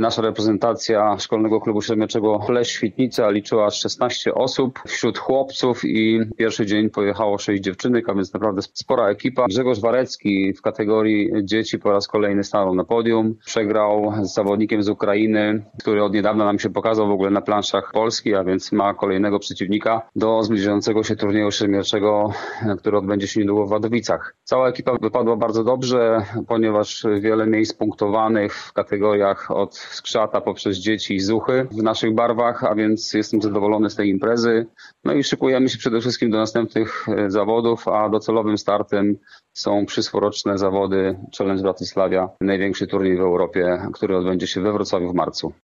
Nasza reprezentacja Szkolnego Klubu Średniowego Pleś Świetnica liczyła 16 osób wśród chłopców i pierwszy dzień pojechało 6 dziewczynek, a więc naprawdę spora ekipa. Grzegorz Warecki w kategorii dzieci po raz kolejny stanął na podium. Przegrał z zawodnikiem z Ukrainy, który od niedawna nam się pokazał w ogóle na planszach Polski, a więc ma kolejnego przeciwnika do zbliżającego się turnieju średniowego, który odbędzie się niedługo w Wadowicach. Cała ekipa wypadła bardzo dobrze, ponieważ wiele miejsc punktowanych w kategoriach od skrzata poprzez dzieci i zuchy w naszych barwach, a więc jestem zadowolony z tej imprezy. No i szykujemy się przede wszystkim do następnych e, zawodów, a docelowym startem są przyszłoroczne zawody Challenge Bratysławia, największy turniej w Europie, który odbędzie się we Wrocławiu w marcu.